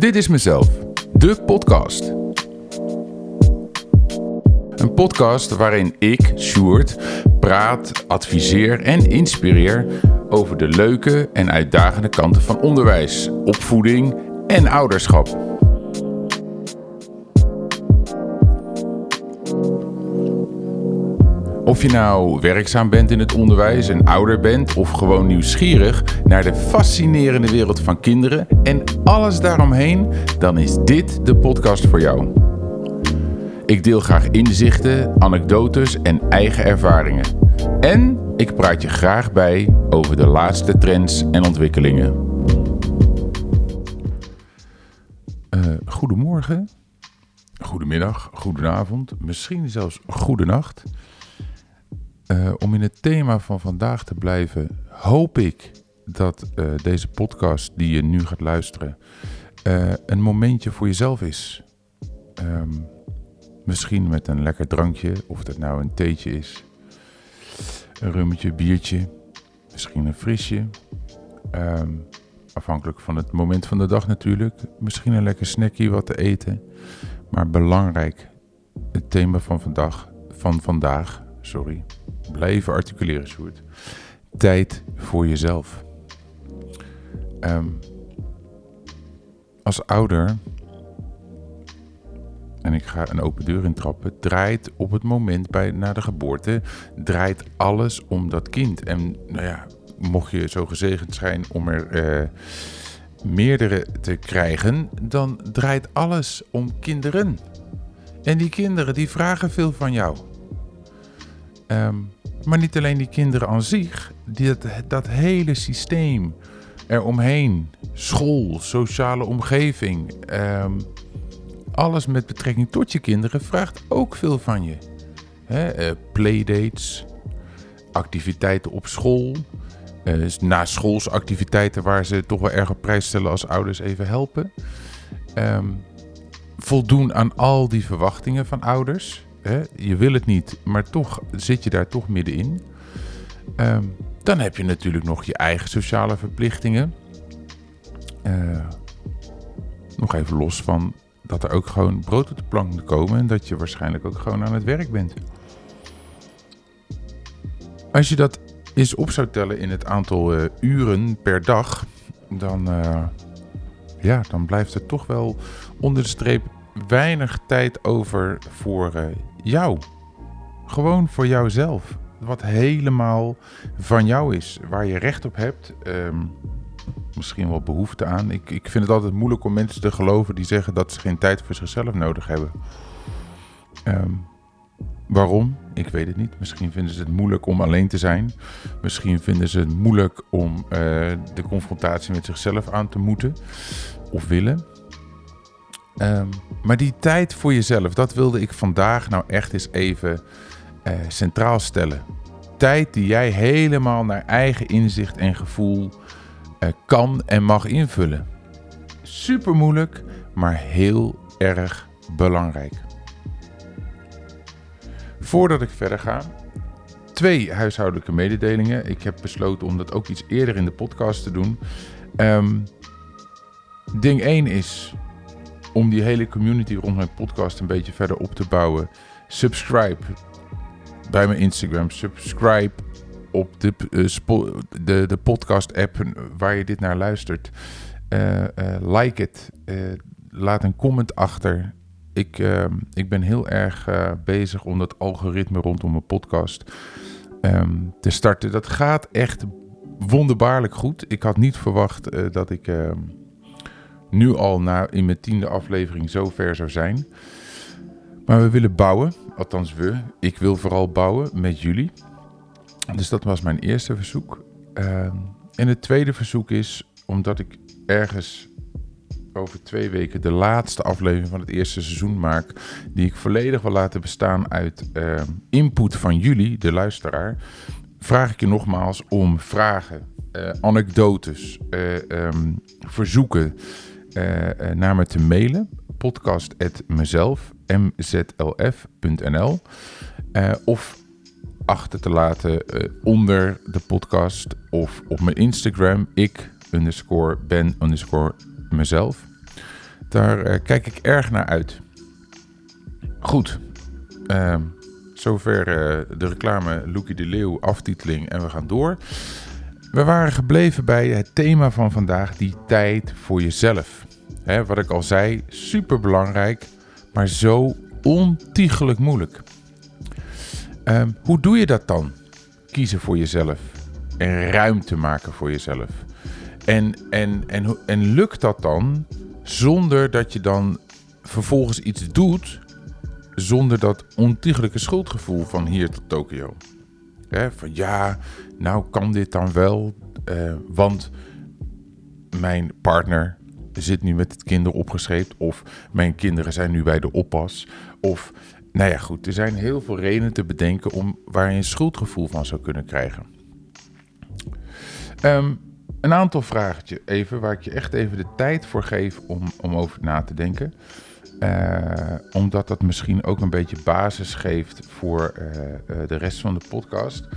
Dit is mezelf, de podcast. Een podcast waarin ik, Sjoerd, praat, adviseer en inspireer over de leuke en uitdagende kanten van onderwijs, opvoeding en ouderschap. Of je nou werkzaam bent in het onderwijs en ouder bent of gewoon nieuwsgierig naar de fascinerende wereld van kinderen en alles daaromheen, dan is dit de podcast voor jou. Ik deel graag inzichten, anekdotes en eigen ervaringen. En ik praat je graag bij over de laatste trends en ontwikkelingen. Uh, goedemorgen, goedemiddag, goedenavond, misschien zelfs goedenacht. Uh, om in het thema van vandaag te blijven, hoop ik dat uh, deze podcast die je nu gaat luisteren uh, een momentje voor jezelf is. Um, misschien met een lekker drankje, of dat nou een theetje is, een rummetje, biertje, misschien een frisje. Um, afhankelijk van het moment van de dag natuurlijk. Misschien een lekker snackje wat te eten. Maar belangrijk, het thema van vandaag, van vandaag sorry. Blijven articuleren, Sjoerd. Tijd voor jezelf. Um, als ouder, en ik ga een open deur intrappen, draait op het moment bij, na de geboorte, draait alles om dat kind. En nou ja, mocht je zo gezegend zijn om er uh, meerdere te krijgen, dan draait alles om kinderen. En die kinderen die vragen veel van jou. Um, maar niet alleen die kinderen aan zich, dat, dat hele systeem eromheen, school, sociale omgeving, um, alles met betrekking tot je kinderen vraagt ook veel van je. He, uh, playdates, activiteiten op school, uh, na schoolsactiviteiten waar ze toch wel erg op prijs stellen als ouders even helpen. Um, voldoen aan al die verwachtingen van ouders. Je wil het niet, maar toch zit je daar toch middenin. Um, dan heb je natuurlijk nog je eigen sociale verplichtingen. Uh, nog even los van dat er ook gewoon brood op de plank moet komen en dat je waarschijnlijk ook gewoon aan het werk bent. Als je dat eens op zou tellen in het aantal uh, uren per dag, dan, uh, ja, dan blijft er toch wel onder de streep weinig tijd over voor jou. Gewoon voor jouzelf. Wat helemaal van jou is. Waar je recht op hebt. Um, misschien wel behoefte aan. Ik, ik vind het altijd moeilijk om mensen te geloven die zeggen dat ze geen tijd voor zichzelf nodig hebben. Um, waarom? Ik weet het niet. Misschien vinden ze het moeilijk om alleen te zijn. Misschien vinden ze het moeilijk om uh, de confrontatie met zichzelf aan te moeten of willen. Um, maar die tijd voor jezelf, dat wilde ik vandaag nou echt eens even uh, centraal stellen. Tijd die jij helemaal naar eigen inzicht en gevoel uh, kan en mag invullen. Super moeilijk, maar heel erg belangrijk. Voordat ik verder ga, twee huishoudelijke mededelingen. Ik heb besloten om dat ook iets eerder in de podcast te doen. Um, ding 1 is om die hele community rond mijn podcast een beetje verder op te bouwen. Subscribe bij mijn Instagram. Subscribe op de, uh, de, podcast app waar je dit naar luistert. Uh, uh, like het. laat een comment achter. Ik, ehm, ik ben heel erg bezig om dat algoritme rondom mijn podcast um, te starten. Dat gaat echt wonderbaarlijk goed. Ik had niet verwacht dat ik ehm, nu al na, in mijn tiende aflevering zo ver zou zijn. Maar we willen bouwen, althans we. Ik wil vooral bouwen met jullie. Dus dat was mijn eerste verzoek. Uh, en het tweede verzoek is, omdat ik ergens over twee weken de laatste aflevering van het eerste seizoen maak, die ik volledig wil laten bestaan uit uh, input van jullie, de luisteraar, vraag ik je nogmaals om vragen, uh, anekdotes, uh, um, verzoeken, naar me te mailen. Podcast@mezelf, mzlf.nl. Uh, of achter te laten onder de podcast of op mijn Instagram, ik underscore ben underscore mezelf. Daar eh, kijk ik erg naar uit. Goed. Ehm, zover de reclame Loekie de Leeuw aftiteling en we gaan door. We waren gebleven bij het thema van vandaag, die tijd voor jezelf. Wat ik al zei, super belangrijk, maar zo ontiegelijk moeilijk. Um, hoe doe je dat dan? Kiezen voor jezelf en ruimte maken voor jezelf. En, en, en, en lukt dat dan zonder dat je dan vervolgens iets doet zonder dat ontiegelijke schuldgevoel van hier tot Tokio? Van ja, nou kan dit dan wel, uh, want mijn partner zit nu met het kinder opgeschreven. Of mijn kinderen zijn nu bij de oppas. Of, nou ja, goed. Er zijn heel veel redenen te bedenken om waar je een schuldgevoel van zou kunnen krijgen. Um, een aantal vragen even, waar ik je echt even de tijd voor geef om, om over na te denken. Uh, omdat dat misschien ook een beetje basis geeft voor uh, uh, de rest van de podcast.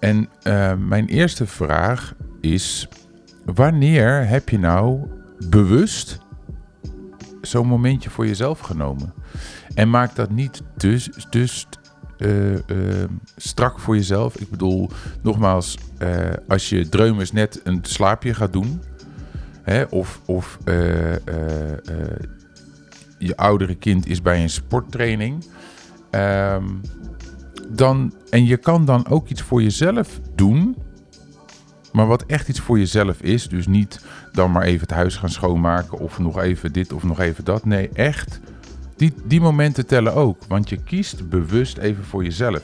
En mijn eerste vraag is: wanneer heb je nou bewust zo'n momentje voor jezelf genomen. En maak dat niet dus, dus strak voor jezelf. Ik bedoel, nogmaals, als je dreumers net een slaapje gaat doen, hè, of, of je oudere kind is bij een sporttraining, um, dan, en je kan dan ook iets voor jezelf doen maar wat echt iets voor jezelf is, dus niet dan maar even het huis gaan schoonmaken of nog even dit of nog even dat. Nee, echt, die, die momenten tellen ook, want je kiest bewust even voor jezelf.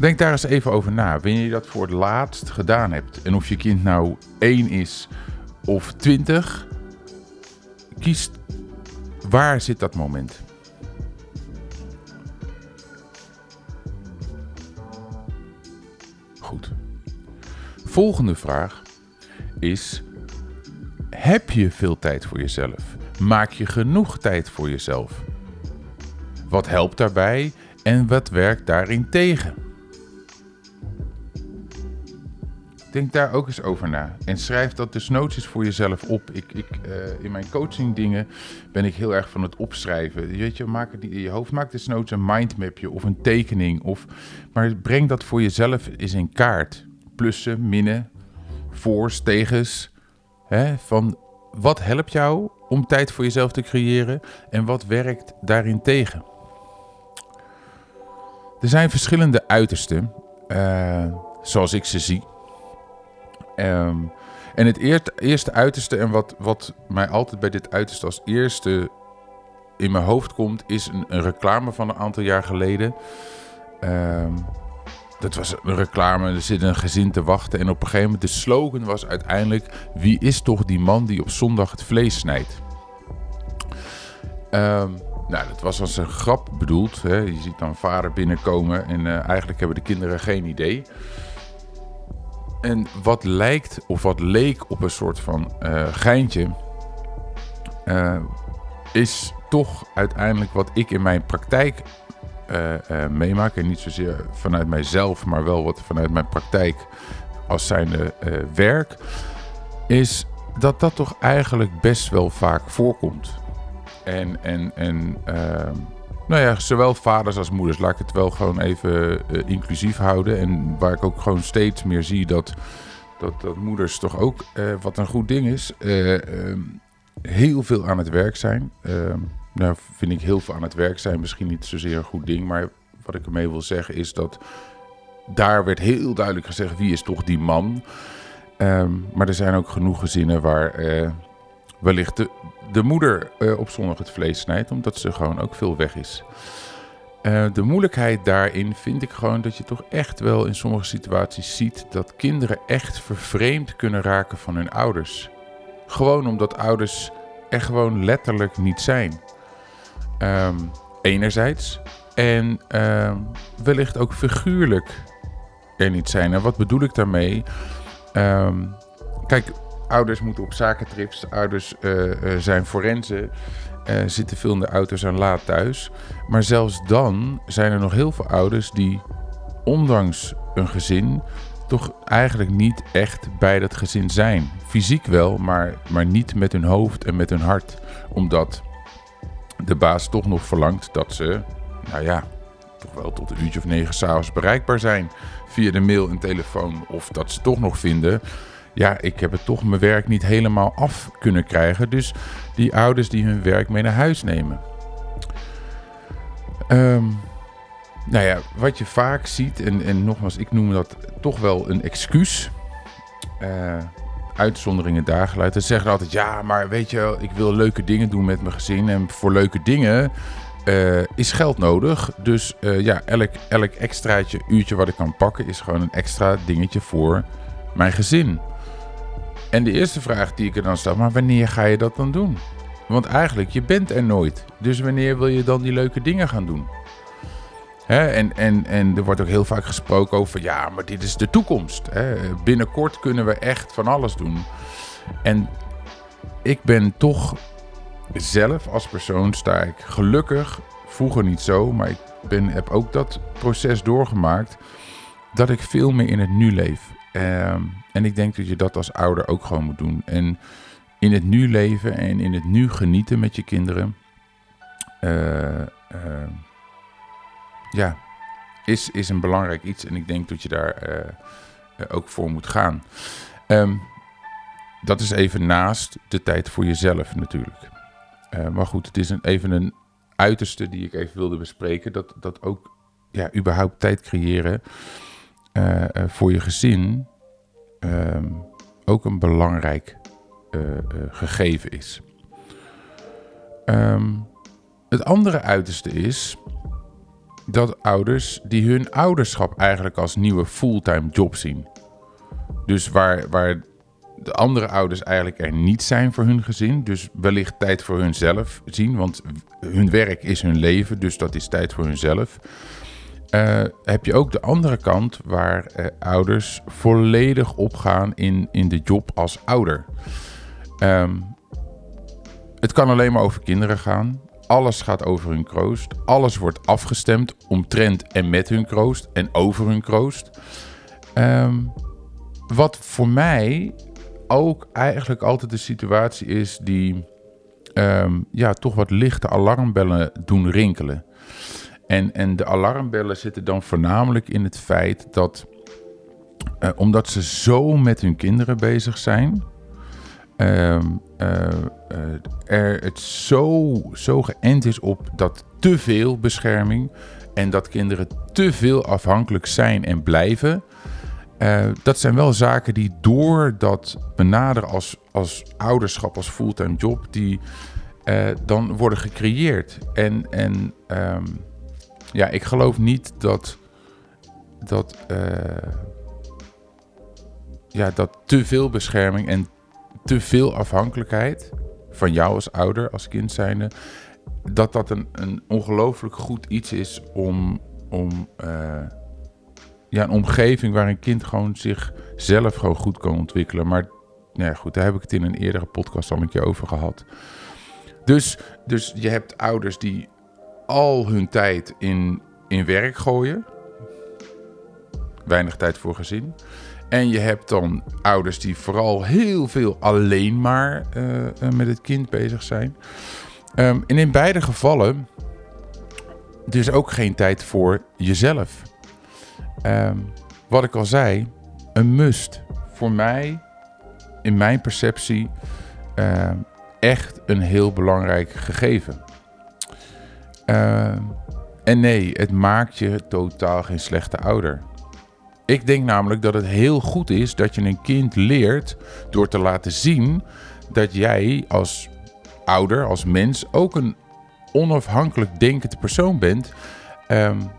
Denk daar eens even over na. Wanneer je dat voor het laatst gedaan hebt en of je kind nou 1 is of 20, kies waar zit dat moment. Goed. Volgende vraag is: heb je veel tijd voor jezelf? Maak je genoeg tijd voor jezelf? Wat helpt daarbij en wat werkt daarin tegen? Denk daar ook eens over na. En schrijf dat dus noties voor jezelf op. Ik, ik, uh, in mijn coaching dingen ben ik heel erg van het opschrijven. Weet je, maak het in je hoofd. Maak dus een mindmapje of een tekening. Of, maar breng dat voor jezelf eens in kaart plussen, minnen, voor's, tegens. Hè, van wat helpt jou om tijd voor jezelf te creëren en wat werkt daarin tegen? Er zijn verschillende uitersten, uh, zoals ik ze zie. Um, en het eerste, eerste uiterste, en wat, wat mij altijd bij dit uiterste als eerste in mijn hoofd komt, is een, reclame van een aantal jaar geleden. Um, dat was een reclame, er zit een gezin te wachten. En op een gegeven moment, de slogan was uiteindelijk... Wie is toch die man die op zondag het vlees snijdt? Um, nou, dat was als een grap bedoeld. Hè. Je ziet dan vader binnenkomen en uh, eigenlijk hebben de kinderen geen idee. En wat lijkt of wat leek op een soort van uh, geintje... Uh, is toch uiteindelijk wat ik in mijn praktijk uh, meemaak. En niet zozeer vanuit mijzelf, maar wel wat vanuit mijn praktijk als zijnde werk. Is dat dat toch eigenlijk best wel vaak voorkomt. En, en, en ehm, nou ja, zowel vaders als moeders, laat ik het wel gewoon even inclusief houden. En waar ik ook gewoon steeds meer zie dat, dat, dat moeders toch ook, wat een goed ding is, ehm, heel veel aan het werk zijn. Ehm, nou vind ik heel veel aan het werk zijn misschien niet zozeer een goed ding. Maar wat ik ermee wil zeggen is dat daar werd heel duidelijk gezegd wie is toch die man. Um, maar er zijn ook genoeg gezinnen waar wellicht de, de moeder uh, op zondag het vlees snijdt. Omdat ze gewoon ook veel weg is. Uh, de moeilijkheid daarin vind ik gewoon dat je toch echt wel in sommige situaties ziet dat kinderen echt vervreemd kunnen raken van hun ouders. Gewoon omdat ouders er gewoon letterlijk niet zijn. Um, enerzijds. En um, wellicht ook figuurlijk er niet zijn. En wat bedoel ik daarmee? Um, kijk, ouders moeten op zakentrips. Ouders uh, uh, zijn forensen. Uh, zitten veel in de auto's en laat thuis. Maar zelfs dan zijn er nog heel veel ouders die, ondanks een gezin, toch eigenlijk niet echt bij dat gezin zijn. Fysiek wel, maar, maar niet met hun hoofd en met hun hart. Omdat de baas toch nog verlangt dat ze, nou ja, toch wel tot een uurtje of negen s'avonds bereikbaar zijn. Via de mail en telefoon. Of dat ze toch nog vinden, ja, ik heb het toch mijn werk niet helemaal af kunnen krijgen. Dus die ouders die hun werk mee naar huis nemen. Um, nou ja, wat je vaak ziet, en, en nogmaals, ik noem dat toch wel een excuus. Uh, uitzonderingen daar geluid. Ze zeggen altijd, ja, maar weet je, ik wil leuke dingen doen met mijn gezin. En voor leuke dingen uh, is geld nodig. Dus uh, ja, elk, elk extraatje, uurtje wat ik kan pakken, is gewoon een extra dingetje voor mijn gezin. En de eerste vraag die ik er dan stel, maar wanneer ga je dat dan doen? Want eigenlijk, je bent er nooit. Dus wanneer wil je dan die leuke dingen gaan doen? En, en, en er wordt ook heel vaak gesproken over, ja, maar dit is de toekomst. Binnenkort kunnen we echt van alles doen. En ik ben toch zelf als persoon sta ik gelukkig, vroeger niet zo, maar ik ben, heb ook dat proces doorgemaakt, dat ik veel meer in het nu leef. Ehm, en ik denk dat je dat als ouder ook gewoon moet doen. En in het nu leven en in het nu genieten met je kinderen. Uh, ja, is, is een belangrijk iets. En ik denk dat je daar uh, ook voor moet gaan. Um, dat is even naast de tijd voor jezelf natuurlijk. Maar goed, het is een, even een uiterste die ik even wilde bespreken. Dat, dat ook ja, überhaupt tijd creëren voor je gezin um, ook een belangrijk gegeven is. Um, het andere uiterste is dat ouders die hun ouderschap eigenlijk als nieuwe fulltime job zien. Dus waar, waar de andere ouders eigenlijk er niet zijn voor hun gezin, dus wellicht tijd voor hunzelf zien, want hun werk is hun leven, dus dat is tijd voor hunzelf. Uh, heb je ook de andere kant waar uh, ouders volledig opgaan in, in de job als ouder. Um, het kan alleen maar over kinderen gaan. Alles gaat over hun kroost. Alles wordt afgestemd omtrent en met hun kroost en over hun kroost. Um, wat voor mij ook eigenlijk altijd de situatie is die um, ja, toch wat lichte alarmbellen doen rinkelen. En, en de alarmbellen zitten dan voornamelijk in het feit dat, uh, omdat ze zo met hun kinderen bezig zijn, um, uh, er het zo, zo geënt is op dat te veel bescherming en dat kinderen te veel afhankelijk zijn en blijven. Dat zijn wel zaken die door dat benaderen als, als ouderschap, als fulltime job, die dan worden gecreëerd. En, en um, ja, ik geloof niet dat, dat, uh, ja, dat te veel bescherming en te veel afhankelijkheid van jou als ouder, als kind zijnde, dat dat een, een ongelooflijk goed iets is om, om uh, ja, een omgeving waar een kind gewoon zichzelf gewoon goed kan ontwikkelen. Maar nou ja, goed, daar heb ik het in een eerdere podcast al een keer over gehad. Dus, dus je hebt ouders die al hun tijd in, in werk gooien. Weinig tijd voor gezin. En je hebt dan ouders die vooral heel veel alleen maar uh, met het kind bezig zijn. Um, en in beide gevallen dus ook geen tijd voor jezelf. Um, wat ik al zei, een must. Voor mij, in mijn perceptie, uh, echt een heel belangrijk gegeven. Uh, en nee, het maakt je totaal geen slechte ouder. Ik denk namelijk dat het heel goed is dat je een kind leert door te laten zien dat jij als ouder, als mens, ook een onafhankelijk denkende persoon bent. Um,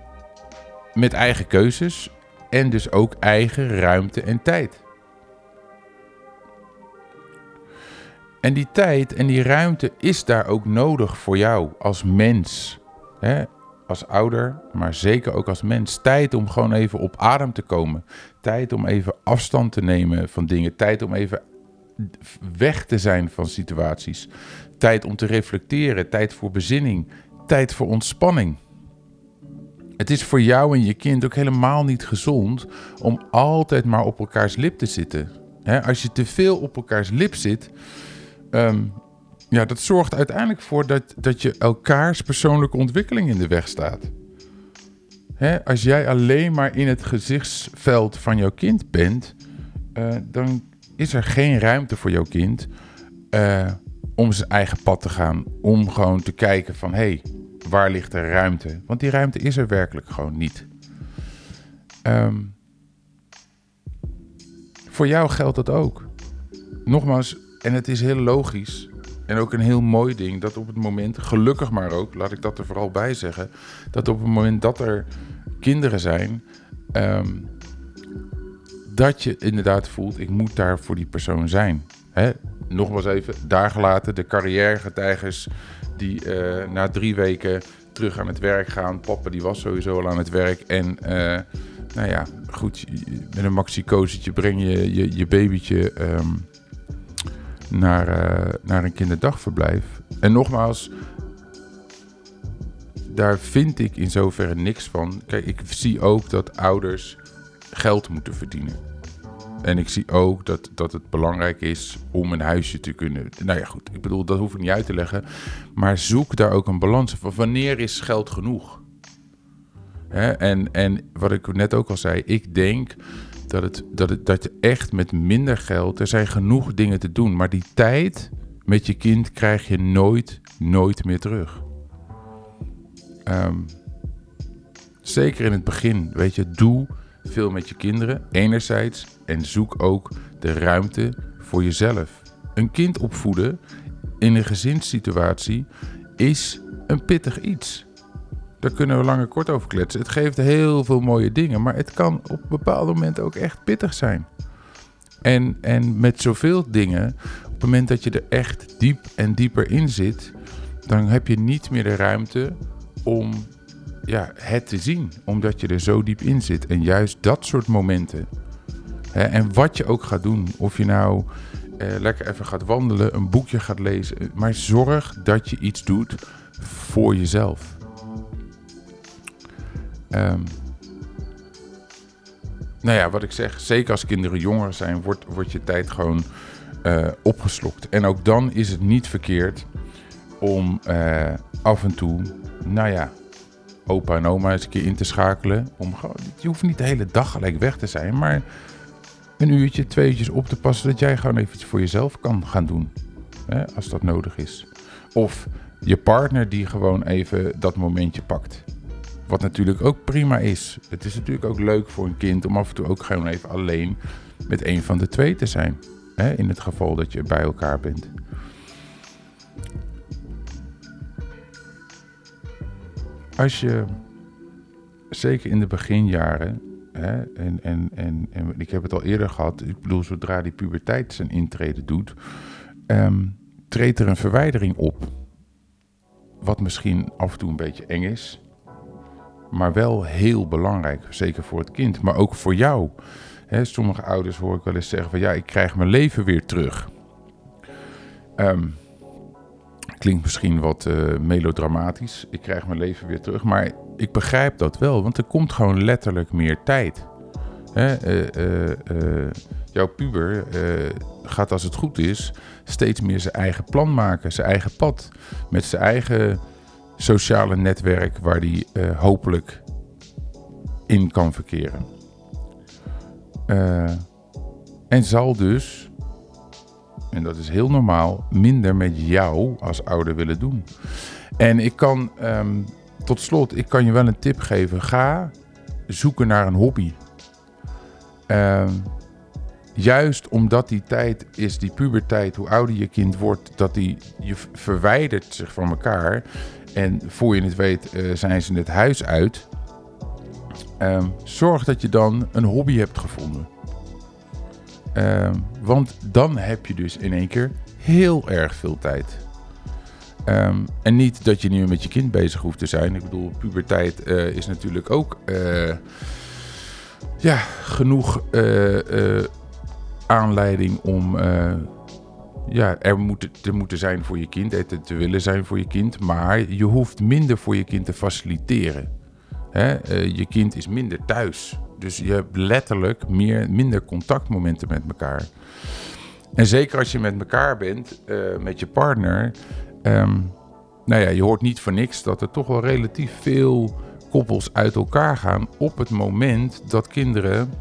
met eigen keuzes en dus ook eigen ruimte en tijd. En die tijd en die ruimte is daar ook nodig voor jou als mens. Hè? als ouder, maar zeker ook als mens. Tijd om gewoon even op adem te komen. Tijd om even afstand te nemen van dingen. Tijd om even weg te zijn van situaties. Tijd om te reflecteren. Tijd voor bezinning. Tijd voor ontspanning. Het is voor jou en je kind ook helemaal niet gezond om altijd maar op elkaars lip te zitten. als je te veel op elkaars lip zit, ehm, ja, dat zorgt uiteindelijk voor dat, dat je elkaars persoonlijke ontwikkeling in de weg staat. als jij alleen maar in het gezichtsveld van jouw kind bent, uh, dan is er geen ruimte voor jouw kind uh, om zijn eigen pad te gaan. Om gewoon te kijken van, hé, hey, waar ligt er ruimte? Want die ruimte is er werkelijk gewoon niet. Um, voor jou geldt dat ook. Nogmaals, en het is heel logisch en ook een heel mooi ding dat op het moment, gelukkig maar ook, laat ik dat er vooral bij zeggen, dat op het moment dat er kinderen zijn, um, dat je inderdaad voelt, ik moet daar voor die persoon zijn. Hè? Nogmaals even, daar gelaten, de carrièregetijgers die uh, na drie weken terug aan het werk gaan. Papa die was sowieso al aan het werk. En uh, nou ja, goed, met een maxi breng je je, je babytje um, naar, uh, naar een kinderdagverblijf. En nogmaals, daar vind ik in zoverre niks van. Kijk, ik zie ook dat ouders geld moeten verdienen. En ik zie ook dat, dat het belangrijk is om een huisje te kunnen. Nou ja, goed, ik bedoel, dat hoef ik niet uit te leggen. Maar zoek daar ook een balans van. Wanneer is geld genoeg? Hè? En, en wat ik net ook al zei, ik denk dat, het, dat, het, dat je echt met minder geld, er zijn genoeg dingen te doen. Maar die tijd met je kind krijg je nooit, nooit meer terug. Um, zeker in het begin, weet je, doe veel met je kinderen, enerzijds, en zoek ook de ruimte voor jezelf. Een kind opvoeden in een gezinssituatie is een pittig iets. Daar kunnen we lang en kort over kletsen. Het geeft heel veel mooie dingen, maar het kan op bepaalde momenten ook echt pittig zijn. En, en met zoveel dingen, op het moment dat je er echt diep en dieper in zit, dan heb je niet meer de ruimte om ja, het te zien, omdat je er zo diep in zit. En juist dat soort momenten. Hè, en wat je ook gaat doen, of je nou eh, lekker even gaat wandelen, een boekje gaat lezen, maar zorg dat je iets doet voor jezelf. Um, nou ja, wat ik zeg, zeker als kinderen jonger zijn, wordt, wordt je tijd gewoon uh, opgeslokt. En ook dan is het niet verkeerd om uh, af en toe, nou ja, opa en oma eens een keer in te schakelen. Om, je hoeft niet de hele dag gelijk weg te zijn, maar een uurtje, twee uurtjes op te passen, dat jij gewoon even voor jezelf kan gaan doen. Hè, als dat nodig is. Of je partner die gewoon even dat momentje pakt. Wat natuurlijk ook prima is. Het is natuurlijk ook leuk voor een kind om af en toe ook gewoon even alleen met een van de twee te zijn. Hè, in het geval dat je bij elkaar bent. Als je, zeker in de beginjaren, hè, en, en, en, en ik heb het al eerder gehad, ik bedoel, zodra die puberteit zijn intrede doet, um, treedt er een verwijdering op. Wat misschien af en toe een beetje eng is, maar wel heel belangrijk. Zeker voor het kind, maar ook voor jou. Sommige ouders hoor ik wel eens zeggen van ja, ik krijg mijn leven weer terug. Um, Klinkt misschien wat uh, melodramatisch. Ik krijg mijn leven weer terug. Maar ik begrijp dat wel, want er komt gewoon letterlijk meer tijd. Uh, uh, jouw puber gaat, als het goed is, steeds meer zijn eigen plan maken, zijn eigen pad. Met zijn eigen sociale netwerk waar hij hopelijk in kan verkeren. en zal dus en dat is heel normaal, minder met jou als ouder willen doen. En ik kan, ehm, tot slot, ik kan je wel een tip geven. Ga zoeken naar een hobby. Um, juist omdat die tijd is, die puberteit, hoe ouder je kind wordt, dat die, je verwijdert zich van elkaar. En voor je het weet uh, zijn ze het huis uit. Um, zorg dat je dan een hobby hebt gevonden. Ehm, want dan heb je dus in één keer heel erg veel tijd. Ehm, en niet dat je nu met je kind bezig hoeft te zijn. Ik bedoel, puberteit uh, is natuurlijk ook uh, ja, genoeg aanleiding om ja, er moet, te moeten zijn voor je kind, te, te willen zijn voor je kind. Maar je hoeft minder voor je kind te faciliteren. Hè? Eh, je kind is minder thuis. Dus je hebt letterlijk meer, minder contactmomenten met elkaar. En zeker als je met elkaar bent, uh, met je partner. Um, nou ja, je hoort niet voor niks dat er toch wel relatief veel koppels uit elkaar gaan op het moment dat kinderen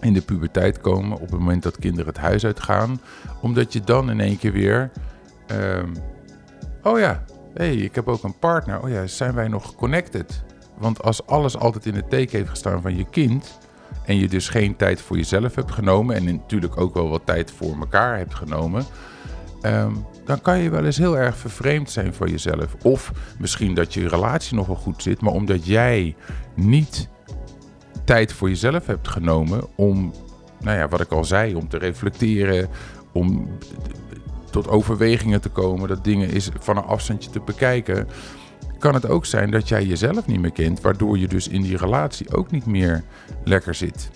in de puberteit komen, op het moment dat kinderen het huis uitgaan, omdat je dan in één keer weer, um, oh ja, hey, ik heb ook een partner, oh ja, zijn wij nog connected? Want als alles altijd in het teken heeft gestaan van je kind en je dus geen tijd voor jezelf hebt genomen en natuurlijk ook wel wat tijd voor elkaar hebt genomen, um, dan kan je wel eens heel erg vervreemd zijn van jezelf. Of misschien dat je relatie nog wel goed zit, maar omdat jij niet tijd voor jezelf hebt genomen om, nou ja, wat ik al zei, om te reflecteren, om tot overwegingen te komen, dat dingen is van een afstandje te bekijken, kan het ook zijn dat jij jezelf niet meer kent, waardoor je dus in die relatie ook niet meer lekker zit.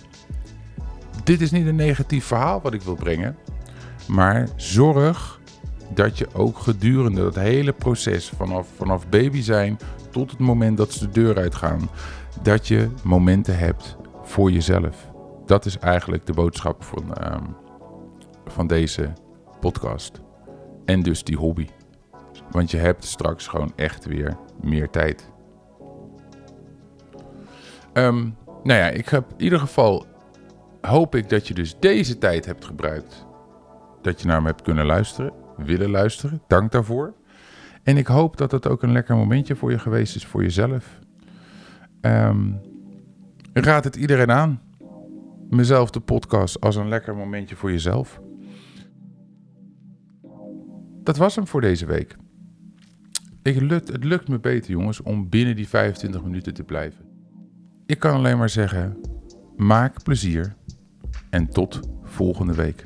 Dit is niet een negatief verhaal wat ik wil brengen, maar zorg dat je ook gedurende dat hele proces, vanaf, vanaf baby zijn tot het moment dat ze de deur uitgaan, dat je momenten hebt voor jezelf. Dat is eigenlijk de boodschap van, ehm, van deze podcast. En dus die hobby. Want je hebt straks gewoon echt weer meer tijd. Um, nou ja, ik heb in ieder geval hoop ik dat je dus deze tijd hebt gebruikt. Dat je naar me hebt kunnen luisteren willen luisteren. Dank daarvoor. En ik hoop dat het ook een lekker momentje voor je geweest is, voor jezelf. Um, raad het iedereen aan. Mezelf de podcast als een lekker momentje voor jezelf. Dat was hem voor deze week. Ik lukt, het lukt me beter, jongens, om binnen die 25 minuten te blijven. Ik kan alleen maar zeggen: maak plezier en tot volgende week.